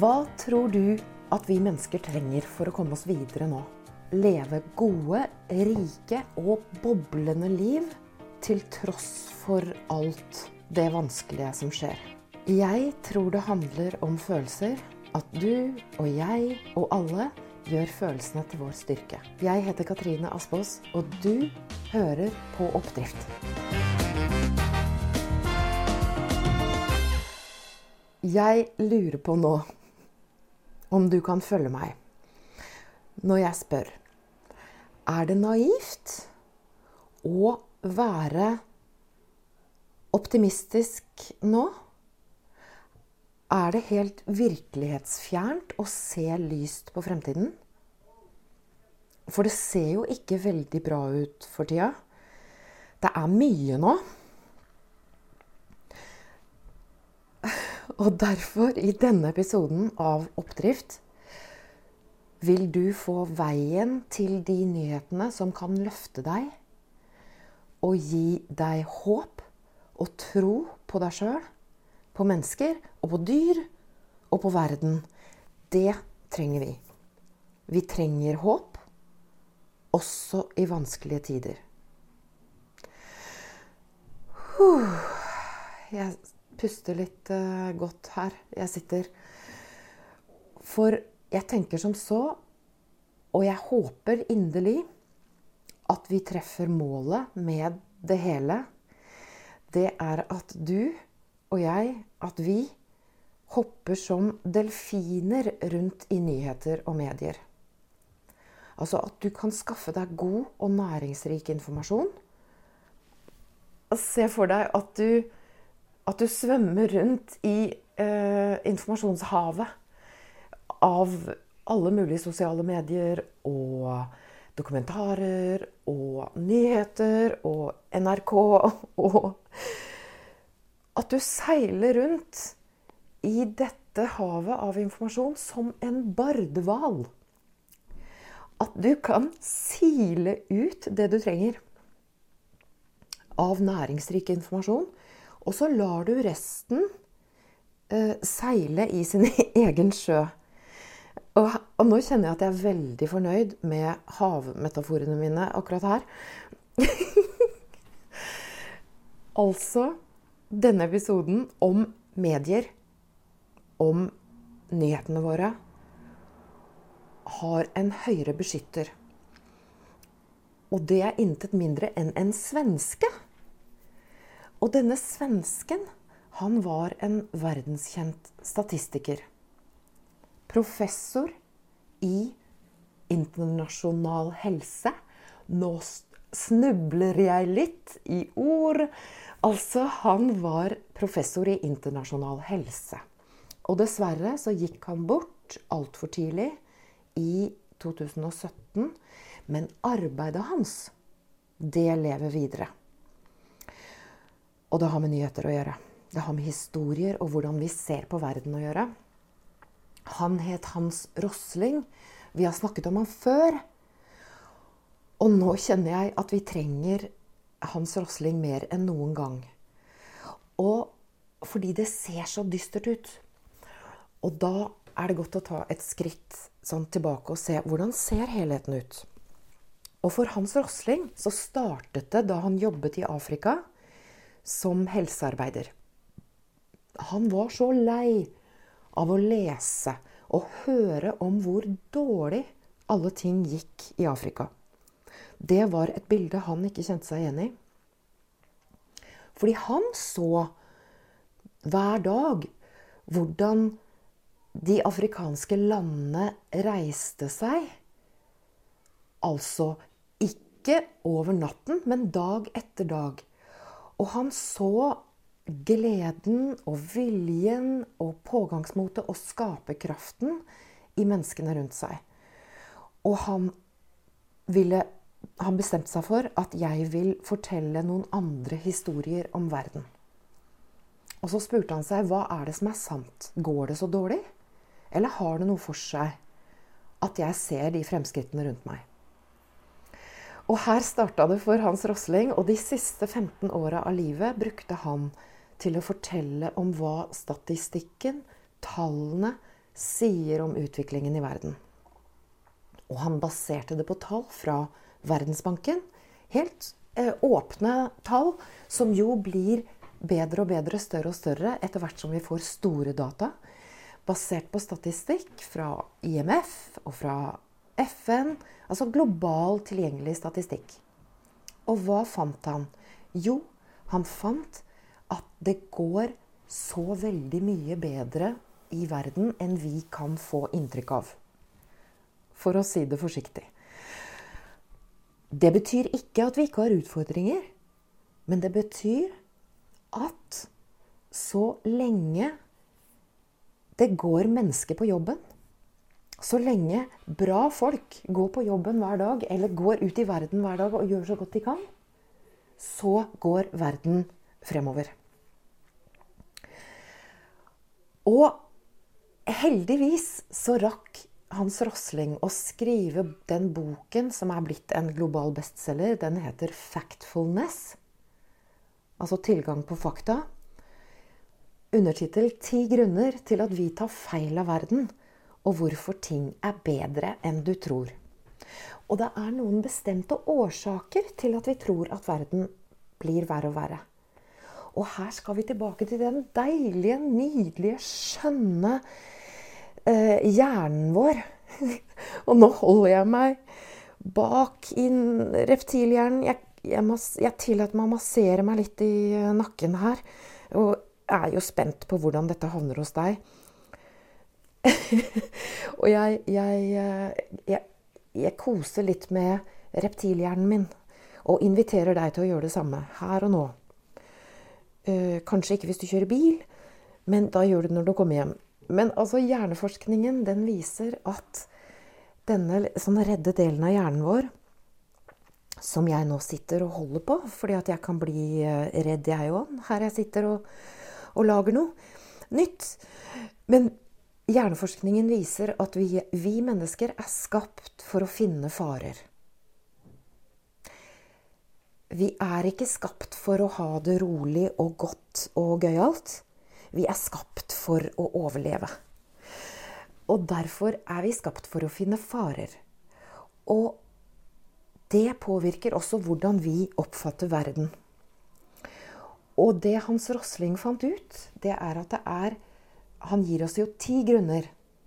Hva tror du at vi mennesker trenger for å komme oss videre nå? Leve gode, rike og boblende liv til tross for alt det vanskelige som skjer. Jeg tror det handler om følelser. At du og jeg og alle gjør følelsene til vår styrke. Jeg heter Katrine Aspås, og du hører på Oppdrift. Jeg lurer på nå om du kan følge meg når jeg spør Er det naivt å være optimistisk nå? Er det helt virkelighetsfjernt å se lyst på fremtiden? For det ser jo ikke veldig bra ut for tida. Det er mye nå. Og derfor, i denne episoden av Oppdrift, vil du få veien til de nyhetene som kan løfte deg og gi deg håp og tro på deg sjøl, på mennesker og på dyr og på verden. Det trenger vi. Vi trenger håp, også i vanskelige tider. Jeg puster litt uh, godt her jeg sitter. For jeg tenker som så, og jeg håper inderlig, at vi treffer målet med det hele. Det er at du og jeg, at vi hopper som delfiner rundt i nyheter og medier. Altså at du kan skaffe deg god og næringsrik informasjon. Se for deg at du at du svømmer rundt i eh, informasjonshavet av alle mulige sosiale medier og dokumentarer og nyheter og NRK og At du seiler rundt i dette havet av informasjon som en bardehval. At du kan sile ut det du trenger av næringsrik informasjon og så lar du resten eh, seile i sin egen sjø. Og, og, nå kjenner jeg at jeg er veldig fornøyd med havmetaforene mine akkurat her. altså denne episoden om medier, om nyhetene våre, har en høyere beskytter. Og det er intet mindre enn en svenske. Og denne svensken, han var en verdenskjent statistiker. Professor i internasjonal helse. Nå snubler jeg litt i ord. Altså, han var professor i internasjonal helse. Og dessverre så gikk han bort altfor tidlig i 2017. Men arbeidet hans, det lever videre. Og det har med nyheter å gjøre. Det har med historier og hvordan vi ser på verden å gjøre. Han het Hans Rosling. Vi har snakket om han før. Og nå kjenner jeg at vi trenger Hans Rosling mer enn noen gang. Og fordi det ser så dystert ut. Og da er det godt å ta et skritt sånn tilbake og se hvordan ser helheten ut. Og for Hans Rosling så startet det da han jobbet i Afrika som helsearbeider. Han var så lei av å lese og høre om hvor dårlig alle ting gikk i Afrika. Det var et bilde han ikke kjente seg igjen i. Fordi han så hver dag hvordan de afrikanske landene reiste seg. Altså ikke over natten, men dag etter dag. Og han så gleden og viljen og pågangsmotet og skaperkraften i menneskene rundt seg. Og han ville han bestemte seg for at jeg vil fortelle noen andre historier om verden. Og så spurte han seg hva er det som er sant. Går det så dårlig? Eller har det noe for seg at jeg ser de fremskrittene rundt meg? Og her starta det for Hans Rosling, og de siste 15 åra av livet brukte han til å fortelle om hva statistikken, tallene, sier om utviklingen i verden. Og han baserte det på tall fra Verdensbanken. Helt eh, åpne tall, som jo blir bedre og bedre, større og større etter hvert som vi får store data. Basert på statistikk fra IMF og fra FN. Altså global tilgjengelig statistikk. Og hva fant han? Jo, han fant at det går så veldig mye bedre i verden enn vi kan få inntrykk av. For å si det forsiktig. Det betyr ikke at vi ikke har utfordringer. Men det betyr at så lenge det går mennesker på jobben, så lenge bra folk går på jobben hver dag, eller går ut i verden hver dag og gjør så godt de kan, så går verden fremover. Og heldigvis så rakk Hans Rosling å skrive den boken som er blitt en global bestselger. Den heter 'Factfulness', altså tilgang på fakta. Undertittel 'Ti grunner til at vi tar feil av verden', og hvorfor ting er bedre enn du tror. Og det er noen bestemte årsaker til at vi tror at verden blir verre og verre. Og her skal vi tilbake til den deilige, nydelige, skjønne eh, hjernen vår. og nå holder jeg meg bak i reptilhjernen. Jeg, jeg, jeg tillater meg å massere meg litt i nakken her. Og er jo spent på hvordan dette havner hos deg. og jeg, jeg, jeg, jeg koser litt med reptilhjernen min. Og inviterer deg til å gjøre det samme her og nå. Eh, kanskje ikke hvis du kjører bil, men da gjør du det når du kommer hjem. Men altså, hjerneforskningen den viser at denne sånn redde delen av hjernen vår, som jeg nå sitter og holder på, fordi at jeg kan bli eh, redd, jeg òg, her jeg sitter og, og, lager noe nytt. Men hjerneforskningen viser at vi, vi mennesker er skapt for å finne farer. Vi er ikke skapt for å ha det rolig og godt og gøyalt. Vi er skapt for å overleve. Og derfor er vi skapt for å finne farer. Og det påvirker også hvordan vi oppfatter verden. Og det Hans Rosling fant ut, det er at det er Han gir oss jo ti grunner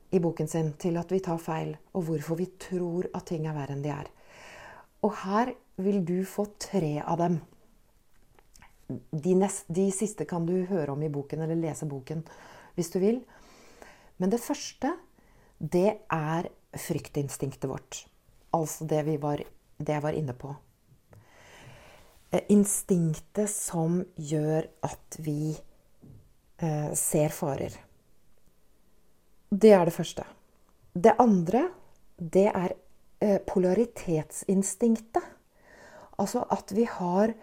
i boken sin til at vi tar feil, og hvorfor vi tror at ting er verre enn de er. Og her vil du få tre av dem. De, nest, de, siste kan du høre om i boken, eller lese boken hvis du vil. Men det første, det er fryktinstinktet vårt. Altså det, var, det jeg var inne på. Eh, instinktet som gjør at vi eh, ser farer. Det er det første. Det andre, det er eh, polaritetsinstinktet. Altså at vi har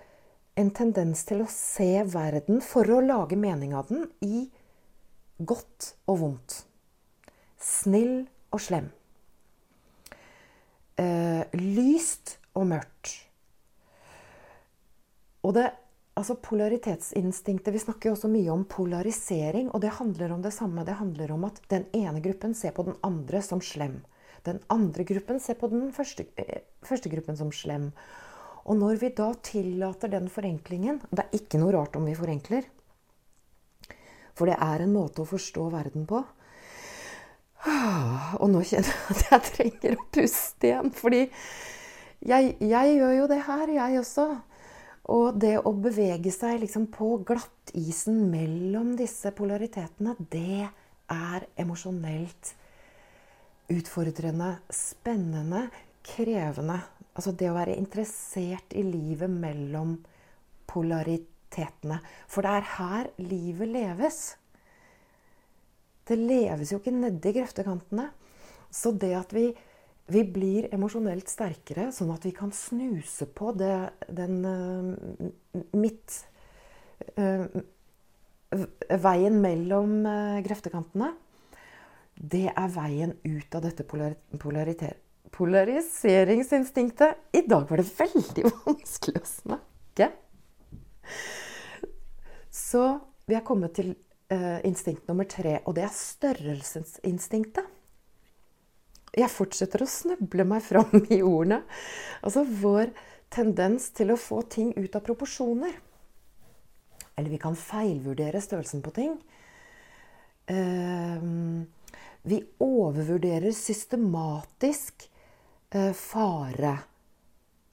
en tendens til å se verden for å lage mening av den i godt og vondt. Snill og slem. Eh, lyst og mørkt. Og det Altså Polaritetsinstinktet Vi snakker jo også mye om polarisering, og det handler om det samme. Det handler om at den ene gruppen ser på den andre som slem. Den andre gruppen ser på den første, eh, første gruppen som slem. Og når vi da tillater den forenklingen Det er ikke noe rart om vi forenkler. For det er en måte å forstå verden på. Og nå kjenner jeg at jeg trenger å puste igjen. Fordi jeg, jeg gjør jo det her, jeg også. Og det å bevege seg liksom på glattisen mellom disse polaritetene, det er emosjonelt utfordrende, spennende, krevende. Altså det å være interessert i livet mellom polaritetene. For det er her livet leves. Det leves jo ikke nedi grøftekantene. Så det at vi, vi blir emosjonelt sterkere, sånn at vi kan snuse på det, den uh, midt uh, Veien mellom uh, grøftekantene, det er veien ut av dette polariseringsinstinktet. I dag var det veldig vanskelig å snakke. Så vi er kommet til eh, instinkt nummer tre, og det er størrelsesinstinktet. Jeg fortsetter å snuble meg fram i ordene. Altså vår tendens til å få ting ut av proporsjoner. Eller vi kan feilvurdere størrelsen på ting. Eh, vi overvurderer systematisk eh, fare.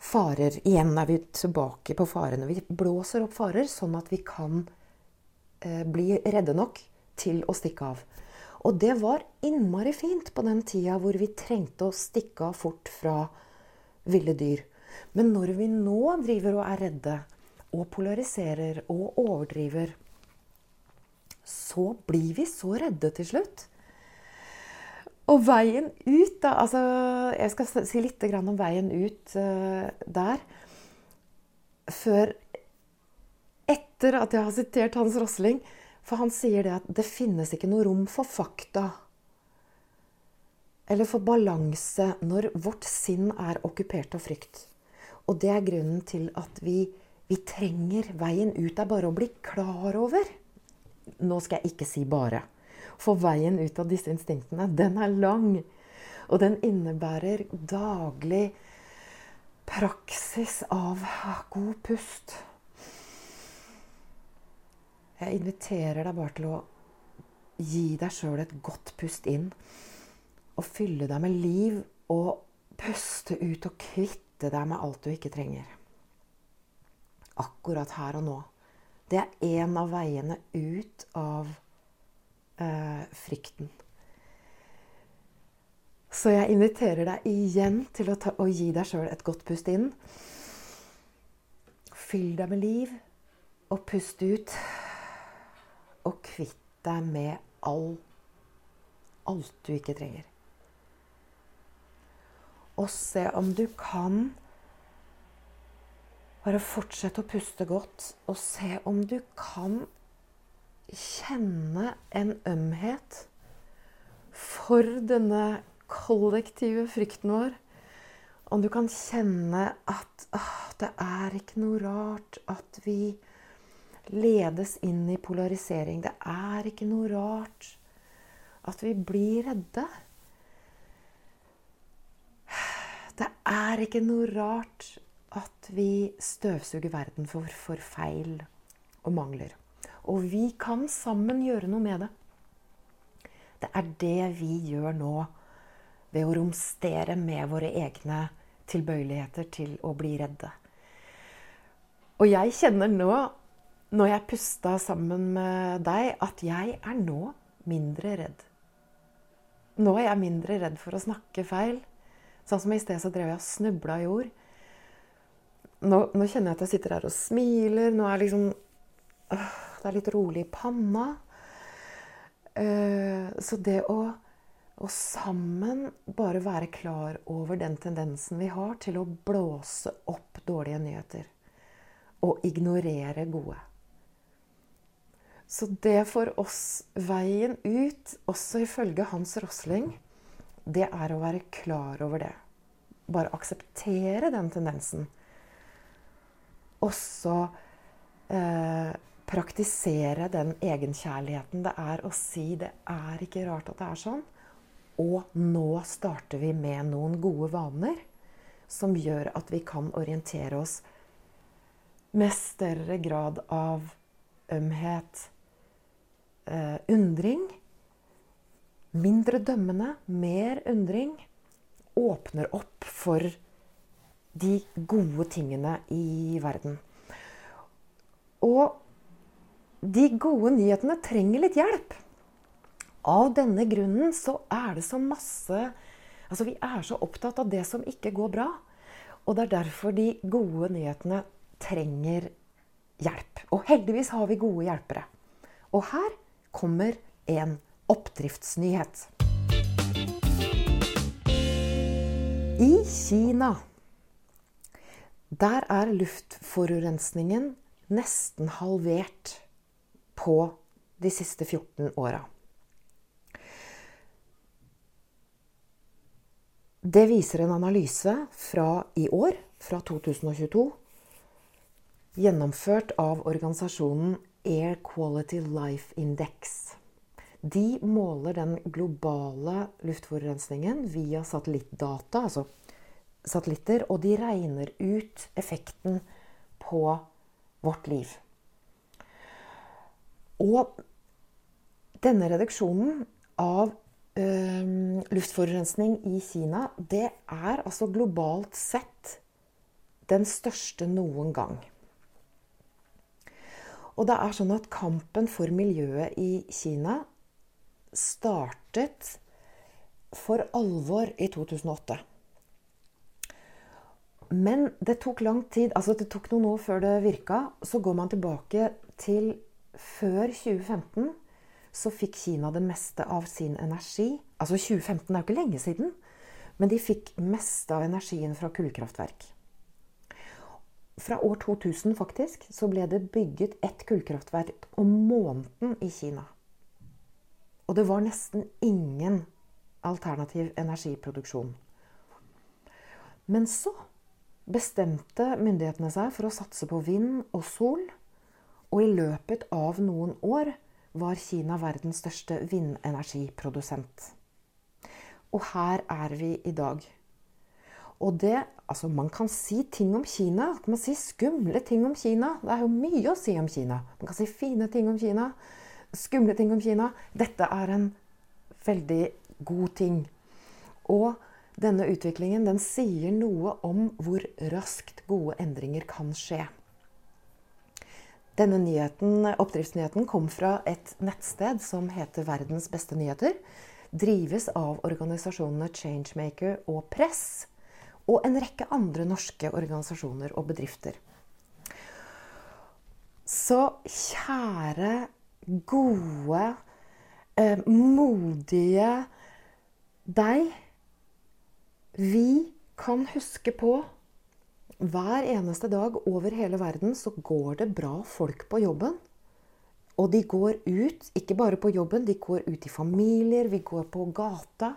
Farer. Igjen er vi tilbake på farene. Vi blåser opp farer sånn at vi kan eh, bli redde nok til å stikke av. Og det var innmari fint på den tida hvor vi trengte å stikke av fort fra ville dyr. Men når vi nå driver og er redde, og polariserer og overdriver, så blir vi så redde til slutt. Og veien ut, da altså, Jeg skal si litt om veien ut uh, der. Før Etter at jeg har sitert Hans Rosling, for han sier det at det finnes ikke noe rom for fakta eller for balanse når vårt sinn er okkupert av frykt. Og det er grunnen til at vi, vi trenger veien ut er bare å bli klar over. Nå skal jeg ikke si 'bare'. For veien ut av disse instinktene, den er lang. Og den innebærer daglig praksis av god pust. Jeg inviterer deg bare til å gi deg sjøl et godt pust inn. Og fylle deg med liv og puste ut og kvitte deg med alt du ikke trenger. Akkurat her og nå. Det er en av veiene ut av eh, frykten. Så jeg inviterer deg igjen til å, ta, å gi deg sjøl et godt pust inn. Fyll deg med liv, og pust ut og kvitt deg med all, alt du ikke trenger. Og se om du kan bare fortsette å puste godt, og se om du kan kjenne en ømhet for denne kollektive frykten vår. Om du kan kjenne at åh, det er ikke noe rart at vi ledes inn i polarisering. Det er ikke noe rart at vi blir redde. Det er ikke noe rart at vi støvsuger verden for, for feil og mangler. Og vi kan sammen gjøre noe med det. Det er det vi gjør nå ved å romstere med våre egne tilbøyeligheter til å bli redde. Og jeg kjenner nå når jeg pusta sammen med deg, at jeg er nå mindre redd. Nå er jeg mindre redd for å snakke feil. Sånn som i sted så drev jeg og snubla i ord. Nå, nå, kjenner jeg at jeg sitter her og smiler. Nå er liksom øh, Det er litt rolig i panna. Uh, så det å, å sammen bare være klar over den tendensen vi har til å blåse opp dårlige nyheter og ignorere gode så det for oss veien ut, også ifølge Hans Rosling, det er å være klar over det. Bare akseptere den tendensen. Også eh, praktisere den egenkjærligheten det er å si 'det er ikke rart at det er sånn'. Og nå starter vi med noen gode vaner som gjør at vi kan orientere oss med større grad av ømhet, eh, undring. Mindre dømmende, mer undring. Åpner opp for de gode tingene i verden. Og de gode nyhetene trenger litt hjelp. Av denne grunnen så er det så masse Altså, vi er så opptatt av det som ikke går bra. Og det er derfor de gode nyhetene trenger hjelp. Og heldigvis har vi gode hjelpere. Og her kommer en oppdriftsnyhet. I Kina der er luftforurensningen nesten halvert på de siste 14 åra. Det viser en analyse fra i år, fra 2022, gjennomført av organisasjonen Air Quality Life Index. De måler den globale luftforurensningen via satellittdata, altså satellitter, og de regner ut effekten på vårt liv. Og denne reduksjonen av ø, luftforurensning i Kina, det er altså globalt sett den største noen gang. Og det er sånn at kampen for miljøet i Kina startet for alvor i 2008. Men det tok lang tid. Altså det tok noen år før det virka. Så går man tilbake til før 2015. Så fikk Kina det meste av sin energi. Altså 2015 er jo ikke lenge siden. Men de fikk meste av energien fra kullkraftverk. Fra år 2000 faktisk, så ble det bygget ett kullkraftverk om måneden i Kina. Og det var nesten ingen alternativ energiproduksjon. Men så bestemte myndighetene seg for å satse på vind og sol. Og i løpet av noen år var Kina verdens største vindenergiprodusent. Og her er vi i dag. Og det Altså, man kan si ting om Kina. Man kan si skumle ting om Kina. Det er jo mye å si om Kina. Man kan si fine ting om Kina. Skumle ting om Kina. Dette er en veldig god ting. Og denne utviklingen den sier noe om hvor raskt gode endringer kan skje. Denne nyheten, oppdriftsnyheten kom fra et nettsted som heter Verdens beste nyheter. Drives av organisasjonene Changemaker og Press og en rekke andre norske organisasjoner og bedrifter. Så kjære, gode, eh, modige deg. Vi kan huske på hver eneste dag over hele verden så går det bra folk på jobben. Og de går ut, ikke bare på jobben, de går ut i familier, vi går på gata.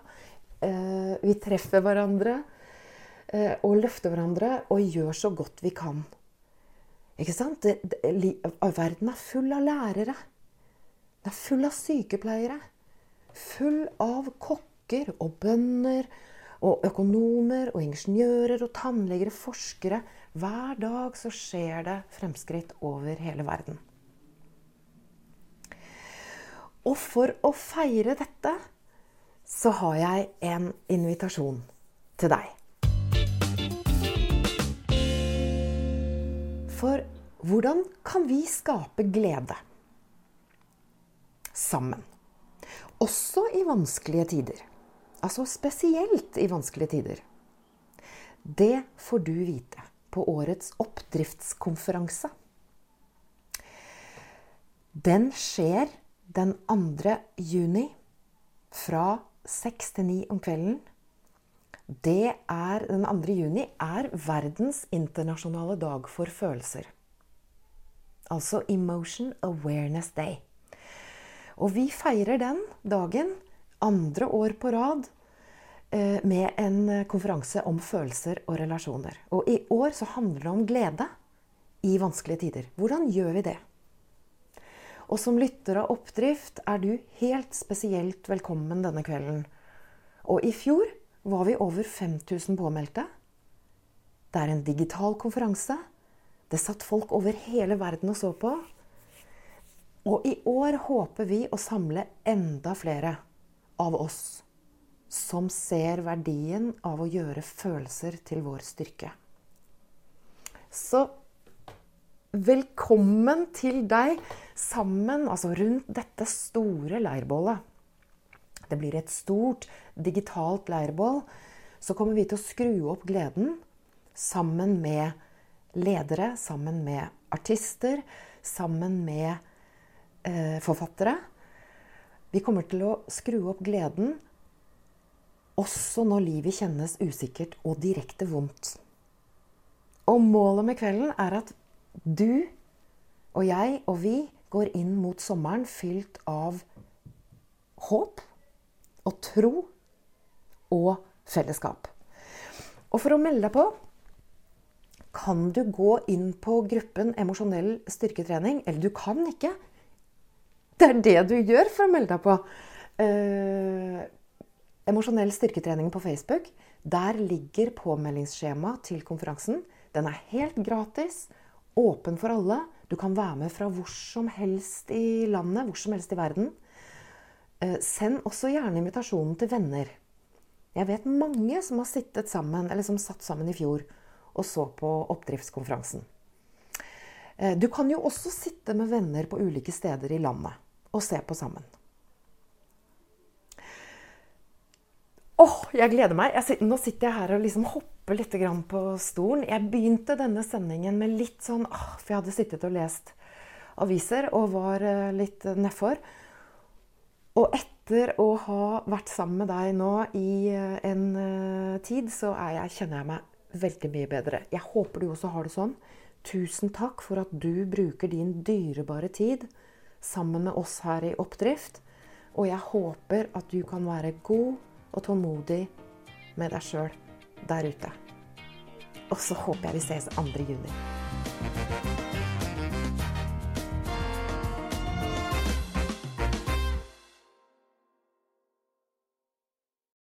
Eh, vi treffer hverandre. Eh, og løfter hverandre og gjør så godt vi kan. Ikke sant? Det, det, verden er full av lærere. Den er full av sykepleiere. Full av kokker og bønder og økonomer og ingeniører og tannleger, forskere. Hver dag så skjer det fremskritt over hele verden. Og for å feire dette så har jeg en invitasjon til deg. For hvordan kan vi skape glede? Sammen. Også i vanskelige tider. Altså spesielt i vanskelige tider. Det får du vite på årets oppdriftskonferanse. Den skjer den 2. juni fra 6 til 9 om kvelden det er, den 2. juni er verdens internasjonale dag for følelser. Altså Emotion Awareness Day. Og vi feirer den dagen andre år på rad eh, med en konferanse om følelser og relasjoner. Og i år så handler det om glede i vanskelige tider. Hvordan gjør vi det? Og som lytter av Oppdrift er du helt spesielt velkommen denne kvelden. Og i fjor var vi over 5000 påmeldte. Det er en digital konferanse. Det satt folk over hele verden og så på. Og i år håper vi å samle enda flere av oss som ser verdien av å gjøre følelser til vår styrke. Så velkommen til deg sammen, altså rundt dette store leirbålet. Det blir et stort digitalt leirbål. Så kommer vi til å skru opp gleden sammen med ledere, sammen med artister, sammen med eh, forfattere. Vi kommer til å skru opp gleden også når livet kjennes usikkert og direkte vondt. Og målet med kvelden er at du og jeg og vi går inn mot sommeren fylt av håp og tro og fellesskap. Og for å melde deg på kan du gå inn på gruppen emosjonell styrketrening. Eller du kan ikke. Det er det du gjør for å melde deg på. Eh, emosjonell styrketrening på Facebook. Der ligger påmeldingsskjema til konferansen. Den er helt gratis, åpen for alle. Du kan være med fra hvor som helst i landet, hvor som helst i verden. Eh, send også gjerne invitasjonen til venner. Jeg vet mange som har sittet sammen, eller som satt sammen i fjor og så på oppdriftskonferansen. Eh, du kan jo også sitte med venner på ulike steder i landet og se på sammen. Åh, jeg gleder meg. Jeg, nå sitter jeg her og liksom hopper litt på stolen. Jeg begynte denne sendingen med litt sånn åh, For jeg hadde sittet og lest aviser og var eh, litt nedfor. Og etter å ha vært sammen med deg nå i eh, en tid, så jeg, kjenner jeg meg veldig mye bedre. Jeg håper du også har det sånn. Tusen takk for at du bruker din dyrebare tid sammen med oss her i Oppdrift. Og jeg håper at du kan være god og tålmodig med deg sjøl der ute. Og så håper jeg vi ses 2. juni.